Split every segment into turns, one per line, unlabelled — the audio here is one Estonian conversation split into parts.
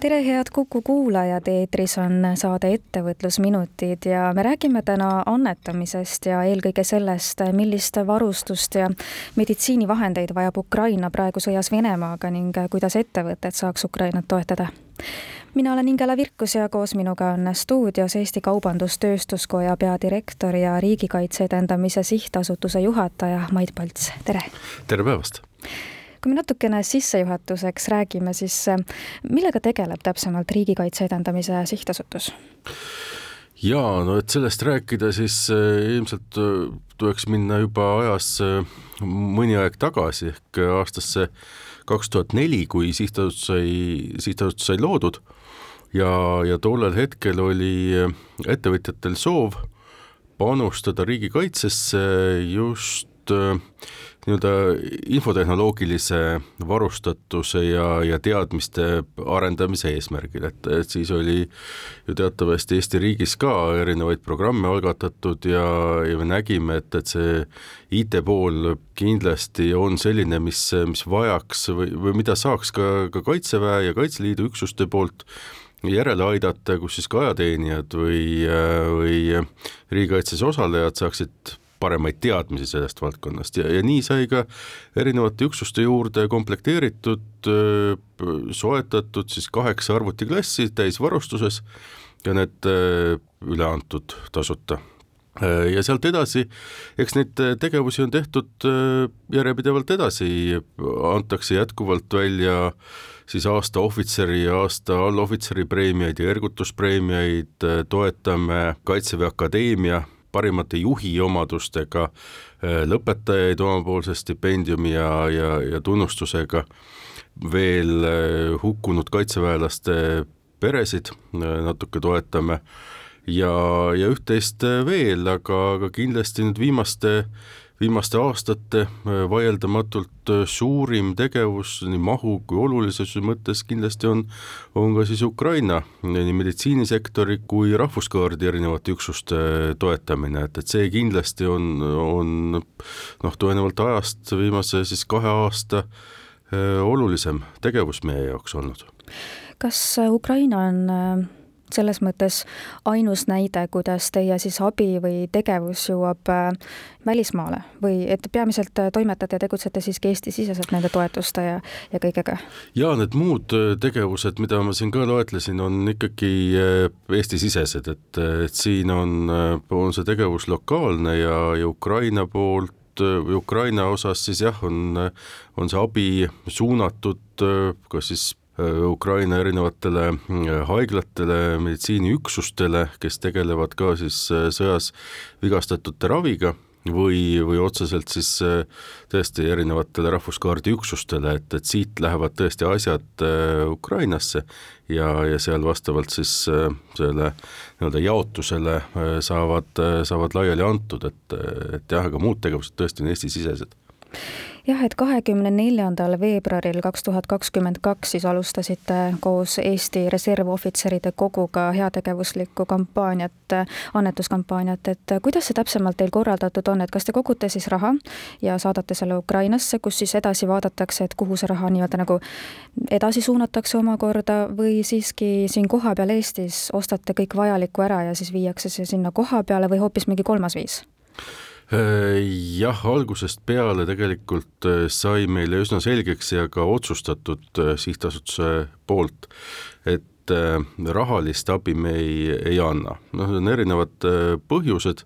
tere, head Kuku kuulajad, eetris on saade Ettevõtlusminutid ja me räägime täna annetamisest ja eelkõige sellest, millist varustust ja meditsiinivahendeid vajab Ukraina praegu sõjas Venemaaga ning kuidas ettevõtted saaks Ukrainat toetada. mina olen Ingela Virkus ja koos minuga on stuudios Eesti Kaubandus-Tööstuskoja peadirektor ja Riigikaitse Edendamise Sihtasutuse juhataja Mait Palts, tere!
tere päevast!
Kui me natukene sissejuhatuseks räägime, siis äh, millega tegeleb täpsemalt Riigikaitse Edendamise Sihtasutus?
jaa, no et sellest rääkida, siis äh, ilmselt äh, tuleks minna juba ajas mõni aeg tagasi ehk aastasse kaks tuhat neli, kui sihtasutus sai, sihtasutus sai loodud ja, ja tollel hetkel oli ettevõtjatel soov panustada riigikaitsesse just nii-öelda infotehnoloogilise varustatuse ja, ja teadmiste arendamise eesmärgil, et, et siis oli ju teatavasti Eesti riigis ka erinevaid programme algatatud ja, ja me nägime, et, et see IT-pool kindlasti on selline, mis, mis vajaks või, või mida saaks ka, ka Kaitseväe ja Kaitseliidu üksuste poolt järele aidata, kus siis ka ajateenijad või, või riigikaitses osalejad saaksid paremaid teadmisi sellest valdkonnast. Ja, ja nii sai ka erinevate üksuste juurde komplekteeritud, soetatud siis kaheksa arvutiklassi täisvarustuses ja need üle antud tasuta. Ja sealt edasi, eks neid tegevusi on tehtud järjepidevalt edasi, antakse jätkuvalt välja siis aasta ohvitseri ja aasta allohvitseri preemiaid ja ergutuspreemiaid, toetame Kaitseväe Akadeemia parimate juhi omadustega äh, lõpetajaid omapoolse stipendiumi ja, ja, ja tunnustusega, veel äh, hukkunud kaitseväelaste peresid äh, natuke toetame ja, ja üht-teist veel, aga, aga kindlasti nüüd viimaste viimaste aastate äh, vaieldamatult äh, suurim tegevus nii mahu kui olulisuse mõttes kindlasti on, on ka siis Ukraina nii meditsiinisektori kui rahvuskaardi erinevate üksuste toetamine, et, et see kindlasti on, on noh, tulenevalt ajast viimase siis kahe aasta äh, olulisem tegevus meie jaoks olnud.
kas Ukraina on selles mõttes ainus näide, kuidas teie siis abi või tegevus jõuab äh, välismaale või et peamiselt äh, toimetate ja tegutsete siiski Eesti-siseselt nende toetuste ja, ja kõigega?
jaa, need muud äh, tegevused, mida ma siin ka loetlesin, on ikkagi Eesti-sisesed, et, et siin on, on see tegevus lokaalne ja, ja Ukraina poolt Ukraina osas siis jah, on, on see abi suunatud kas siis Ukraina erinevatele äh, haiglatele, meditsiiniüksustele, kes tegelevad ka siis äh, sõjas vigastatute raviga või, või otseselt siis tõesti erinevatele rahvuskaardi üksustele, et, et siit lähevad tõesti asjad Ukrainasse ja, ja seal vastavalt siis selle nii-öelda jaotusele saavad, saavad laiali antud, et, et jah, aga muud tegevused tõesti on Eesti-sisesed
jah, et kahekümne neljandal veebruaril kaks tuhat kakskümmend kaks siis alustasite koos Eesti Reservohvitseride Koguga heategevuslikku kampaaniat, annetuskampaaniat, et kuidas see täpsemalt teil korraldatud on, et kas te kogute siis raha ja saadate selle Ukrainasse, kus siis edasi vaadatakse, et kuhu see raha nii-öelda nagu edasi suunatakse omakorda või siiski siin kohapeal Eestis ostate kõik vajalikku ära ja siis viiakse see sinna koha peale või hoopis mingi kolmas viis?
Äh, jah, algusest peale tegelikult äh, sai meile üsna selgeks ja ka otsustatud äh, sihtasutuse poolt, et rahalist abi me ei, ei anna, noh, on erinevad põhjused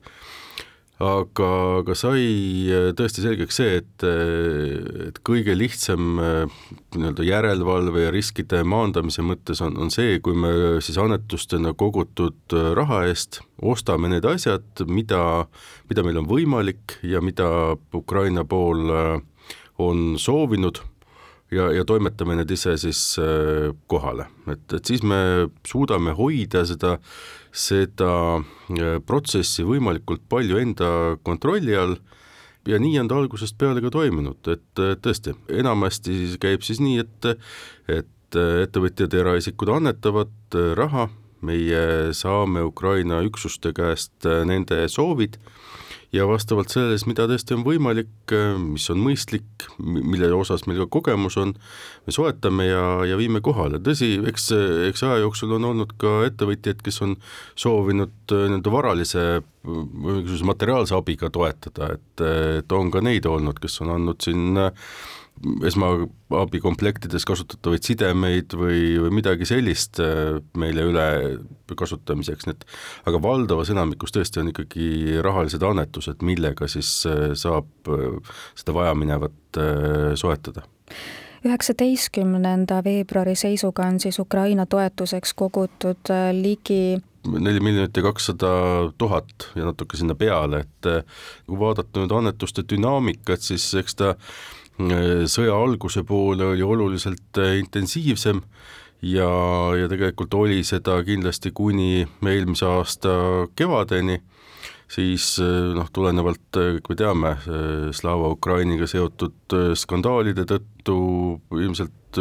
aga, aga sai äh, tõesti selgeks see, et, äh, et kõige lihtsam äh, nii-öelda järelevalve ja riskide maandamise mõttes on, on see, kui me siis annetustena kogutud raha eest ostame need asjad, mida, mida meil on võimalik ja mida Ukraina pool on soovinud ja, ja toimetame need ise siis kohale, et, et siis me suudame hoida seda seda äh, protsessi võimalikult palju enda kontrolli all ja nii on ta algusest peale ka toiminud, et tõesti, enamasti käib siis nii, et, et ettevõtjad ja eraisikud annetavad raha, meie saame Ukraina üksuste käest nende soovid ja vastavalt sellele, mida tõesti on võimalik, mis on mõistlik, mille osas meil ka kogemus on, me soetame ja, ja viime kohale, tõsi, eks, eks aja jooksul on olnud ka ettevõtjaid, kes on soovinud nii-öelda varalise mingisuguse materiaalse abiga toetada, et, et on ka neid olnud, kes on andnud siin esmaabikomplektides kasutatavaid sidemeid või, või midagi sellist äh, meile üle kasutamiseks, nii et aga valdavas enamikus tõesti on ikkagi rahalised annetused, millega siis äh, saab äh, seda vajaminevat soetada.
üheksateistkümnenda veebruari seisuga on siis Ukraina toetuseks kogutud ligi
neli miljonit ja kakssada tuhat ja natuke sinna peale, et kui vaadata nüüd annetuste dünaamikat, siis eks ta sõja alguse poole oli oluliselt äh, intensiivsem ja, ja tegelikult oli seda kindlasti kuni eelmise aasta kevadeni, siis äh, noh, tulenevalt, äh, kui me teame, Slava Ukrainiga seotud skandaalide tõttu ilmselt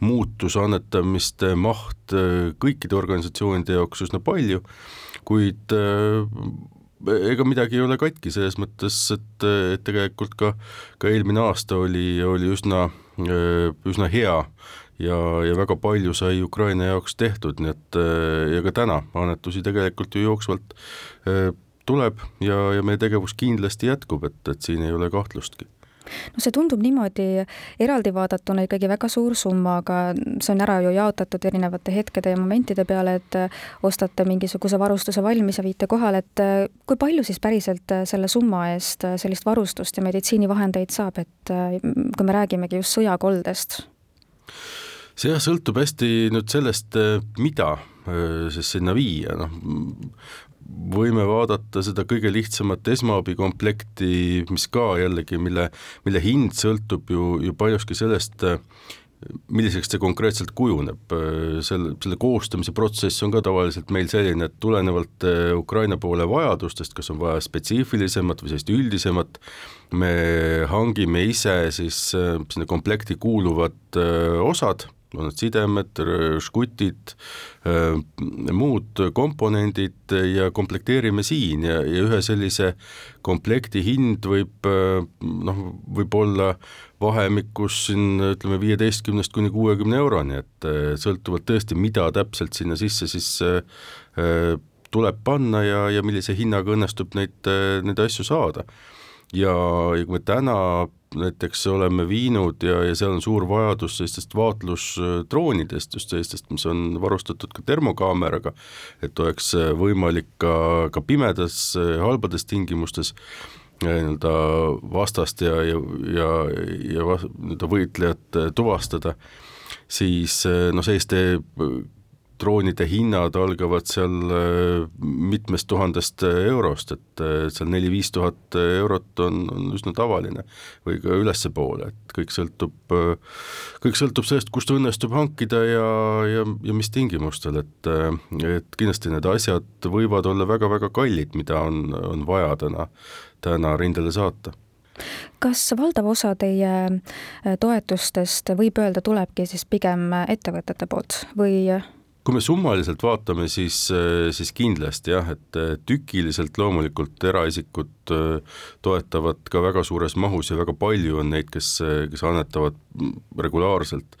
muutus annetamiste maht kõikide organisatsioonide jaoks üsna palju, kuid ega midagi ei ole katki selles mõttes, et, et tegelikult ka, ka eelmine aasta oli, oli üsna, üsna hea ja, ja väga palju sai Ukraina jaoks tehtud, nii et ja ka täna annetusi tegelikult ju jooksvalt tuleb ja, ja meie tegevus kindlasti jätkub, et, et siin ei ole kahtlustki
no see tundub niimoodi eraldi vaadatuna ikkagi väga suur summa, aga see on ära ju jaotatud erinevate hetkede ja momentide peale, et ostate mingisuguse varustuse valmis ja viite kohale, et kui palju siis päriselt selle summa eest sellist varustust ja meditsiinivahendeid saab, et kui me räägimegi just sõjakoldest?
see jah, sõltub hästi nüüd sellest, mida siis sinna viia, noh võime vaadata seda kõige lihtsamat esmaabikomplekti, mis ka jällegi, mille, mille hind sõltub ju, ju paljuski sellest, milliseks see konkreetselt kujuneb, selle, selle koostamise protsess on ka tavaliselt meil selline, et tulenevalt eh, Ukraina poole vajadustest, kas on vaja spetsiifilisemat või sellist üldisemat, me hangime ise siis eh, sinna komplekti kuuluvad eh, osad on need sidemed, žgutid, äh, muud komponendid ja komplekteerime siin ja, ja ühe sellise komplekti hind võib äh, noh, võib olla vahemikus siin ütleme viieteistkümnest kuni kuuekümne euroni, et äh, sõltuvalt tõesti, mida täpselt sinna sisse siis tuleb panna ja, ja millise hinnaga õnnestub neid, neid asju saada. Ja, ja kui me täna näiteks oleme viinud ja, ja seal on suur vajadus sellistest vaatlusdroonidest, just sellistest, mis on varustatud ka termokaameraga, et oleks võimalik ka, ka pimedas halbades tingimustes eh, nii-öelda vastast ja, ja, ja, ja nii-öelda võitlejat tuvastada, siis eh, noh, selliste droonide hinnad algavad seal äh, mitmest tuhandest äh, eurost, et äh, seal neli-viis tuhat eurot on, on üsna tavaline või ka ülespoole, et kõik sõltub, kõik sõltub sellest, kust õnnestub hankida ja, ja, ja mis tingimustel, et, et kindlasti need asjad võivad olla väga-väga kallid, mida on, on vaja täna, täna rindele saata.
Kas valdav osa teie toetustest võib öelda, tulebki siis pigem ettevõtete poolt või
kui me summaliselt vaatame, siis, äh, siis kindlasti jah, et äh, tükiliselt loomulikult eraisikud äh, toetavad ka väga suures mahus ja väga palju on neid, kes, kes annetavad regulaarselt,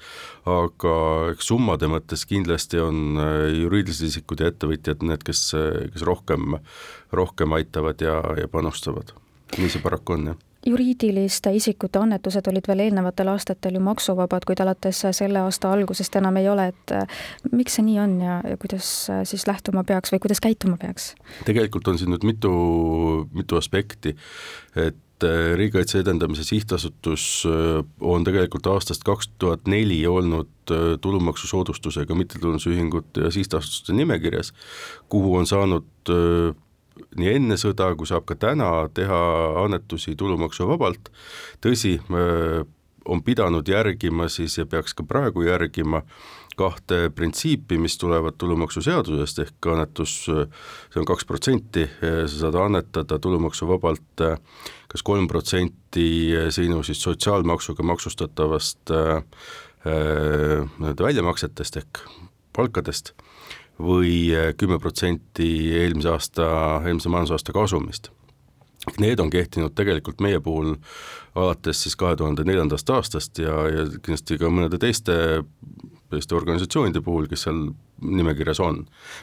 aga eks summade mõttes kindlasti on juriidilised isikud ja ettevõtjad need, kes, kes rohkem, rohkem aitavad ja, ja panustavad. nii see paraku on, jah
juriidiliste isikute annetused olid veel eelnevatel aastatel ju maksuvabad, kuid alates selle aasta algusest enam ei ole, et äh, miks see nii on ja, ja kuidas äh, siis lähtuma peaks või kuidas käituma peaks?
tegelikult on siin nüüd mitu, mitu aspekti, et äh, Riigikaitse Edendamise Sihtasutus on tegelikult aastast kaks tuhat neli olnud tulumaksusoodustusega mittetulundusühingute ja sihtasutuste nimekirjas, kuhu on saanud nii enne sõda kui saab ka täna teha annetusi tulumaksuvabalt, tõsi, on pidanud järgima siis ja peaks ka praegu järgima kahte printsiipi, mis tulevad tulumaksuseadusest ehk annetus, see on kaks protsenti, sa saad annetada tulumaksuvabalt kas kolm protsenti sinu siis sotsiaalmaksuga maksustatavast nii-öelda väljamaksetest ehk palkadest või kümme protsenti eelmise aasta, eelmise majandusaasta kasumist Need on kehtinud tegelikult meie puhul alates siis kahe tuhande neljandast aastast ja, ja kindlasti ka mõnede teiste Eesti organisatsioonide puhul, kes seal nimekirjas on,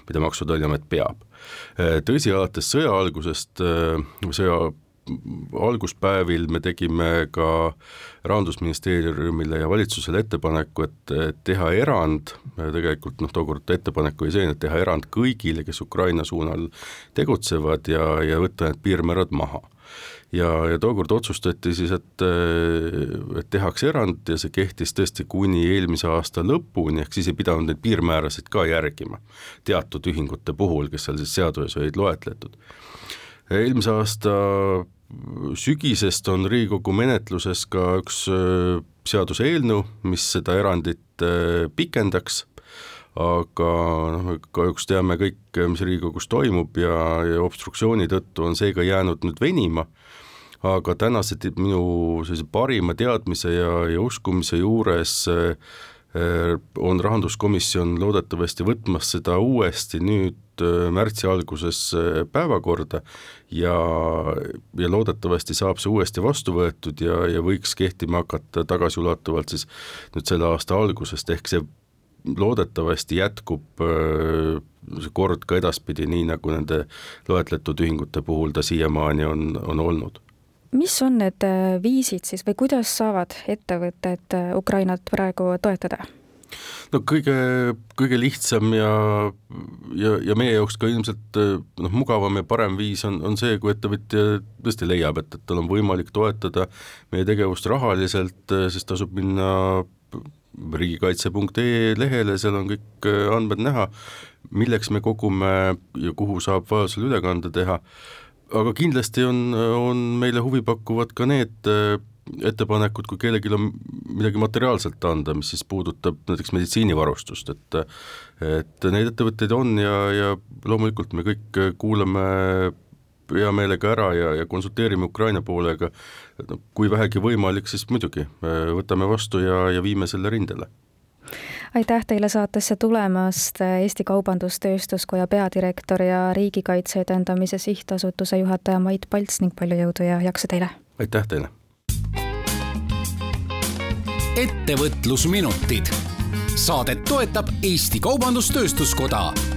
mida Maksu- ja Tolliamet peab. tõsi, alates sõja algusest, sõja alguspäevil me tegime ka Rahandusministeeriumile ja valitsusele ettepaneku, et teha erand, tegelikult noh, tookord ettepanek oli selline, et teha erand kõigile, kes Ukraina suunal tegutsevad ja, ja võtta need piirmäärad maha ja, ja tookord otsustati siis, et, et tehakse erand ja see kehtis tõesti kuni eelmise aasta lõpuni, ehk siis ei pidanud neid piirmäärasid ka järgima teatud ühingute puhul, kes seal siis seaduses olid loetletud. eelmise aasta sügisest on Riigikogu menetluses ka üks äh, seaduseelnõu, mis seda erandit äh, pikendaks, aga noh, kahjuks teame kõik, mis Riigikogus toimub ja, ja obstruktsiooni tõttu on see ka jäänud nüüd venima, aga tänase minu sellise parima teadmise ja, ja uskumise juures äh, on rahanduskomisjon loodetavasti võtmas seda uuesti nüüd äh, märtsi alguses äh, päevakorda ja, ja loodetavasti saab see uuesti vastu võetud ja, ja võiks kehtima hakata tagasiulatuvalt siis nüüd selle aasta algusest, ehk see loodetavasti jätkub äh, see kord ka edaspidi, nii nagu nende loetletud ühingute puhul ta siiamaani on, on olnud
mis on need viisid siis või kuidas saavad ettevõtted Ukrainat praegu toetada?
no kõige, kõige lihtsam ja, ja, ja meie jaoks ka ilmselt noh, mugavam ja parem viis on, on see, kui ettevõtja tõesti leiab, et, et tal on võimalik toetada meie tegevust rahaliselt, siis tasub minna riigikaitse.ee lehele, seal on kõik andmed näha, milleks me kogume ja kuhu saab vajadusel ülekande teha, aga kindlasti on, on meile huvipakkuvad ka need ettepanekud, kui kellelgi on midagi materiaalselt anda, mis siis puudutab näiteks meditsiinivarustust, et et neid ettevõtteid on ja, ja loomulikult me kõik kuulame hea meelega ära ja, ja konsulteerime Ukraina poolega, noh, kui vähegi võimalik, siis muidugi võtame vastu ja, ja viime selle rindele
aitäh teile saatesse tulemast, Eesti Kaubandus-Tööstuskoja peadirektor ja Riigikaitse Edendamise Sihtasutuse juhataja Mait Palts ning palju jõudu ja jaksu teile!
aitäh teile!
ettevõtlusminutid. saadet toetab Eesti Kaubandus-Tööstuskoda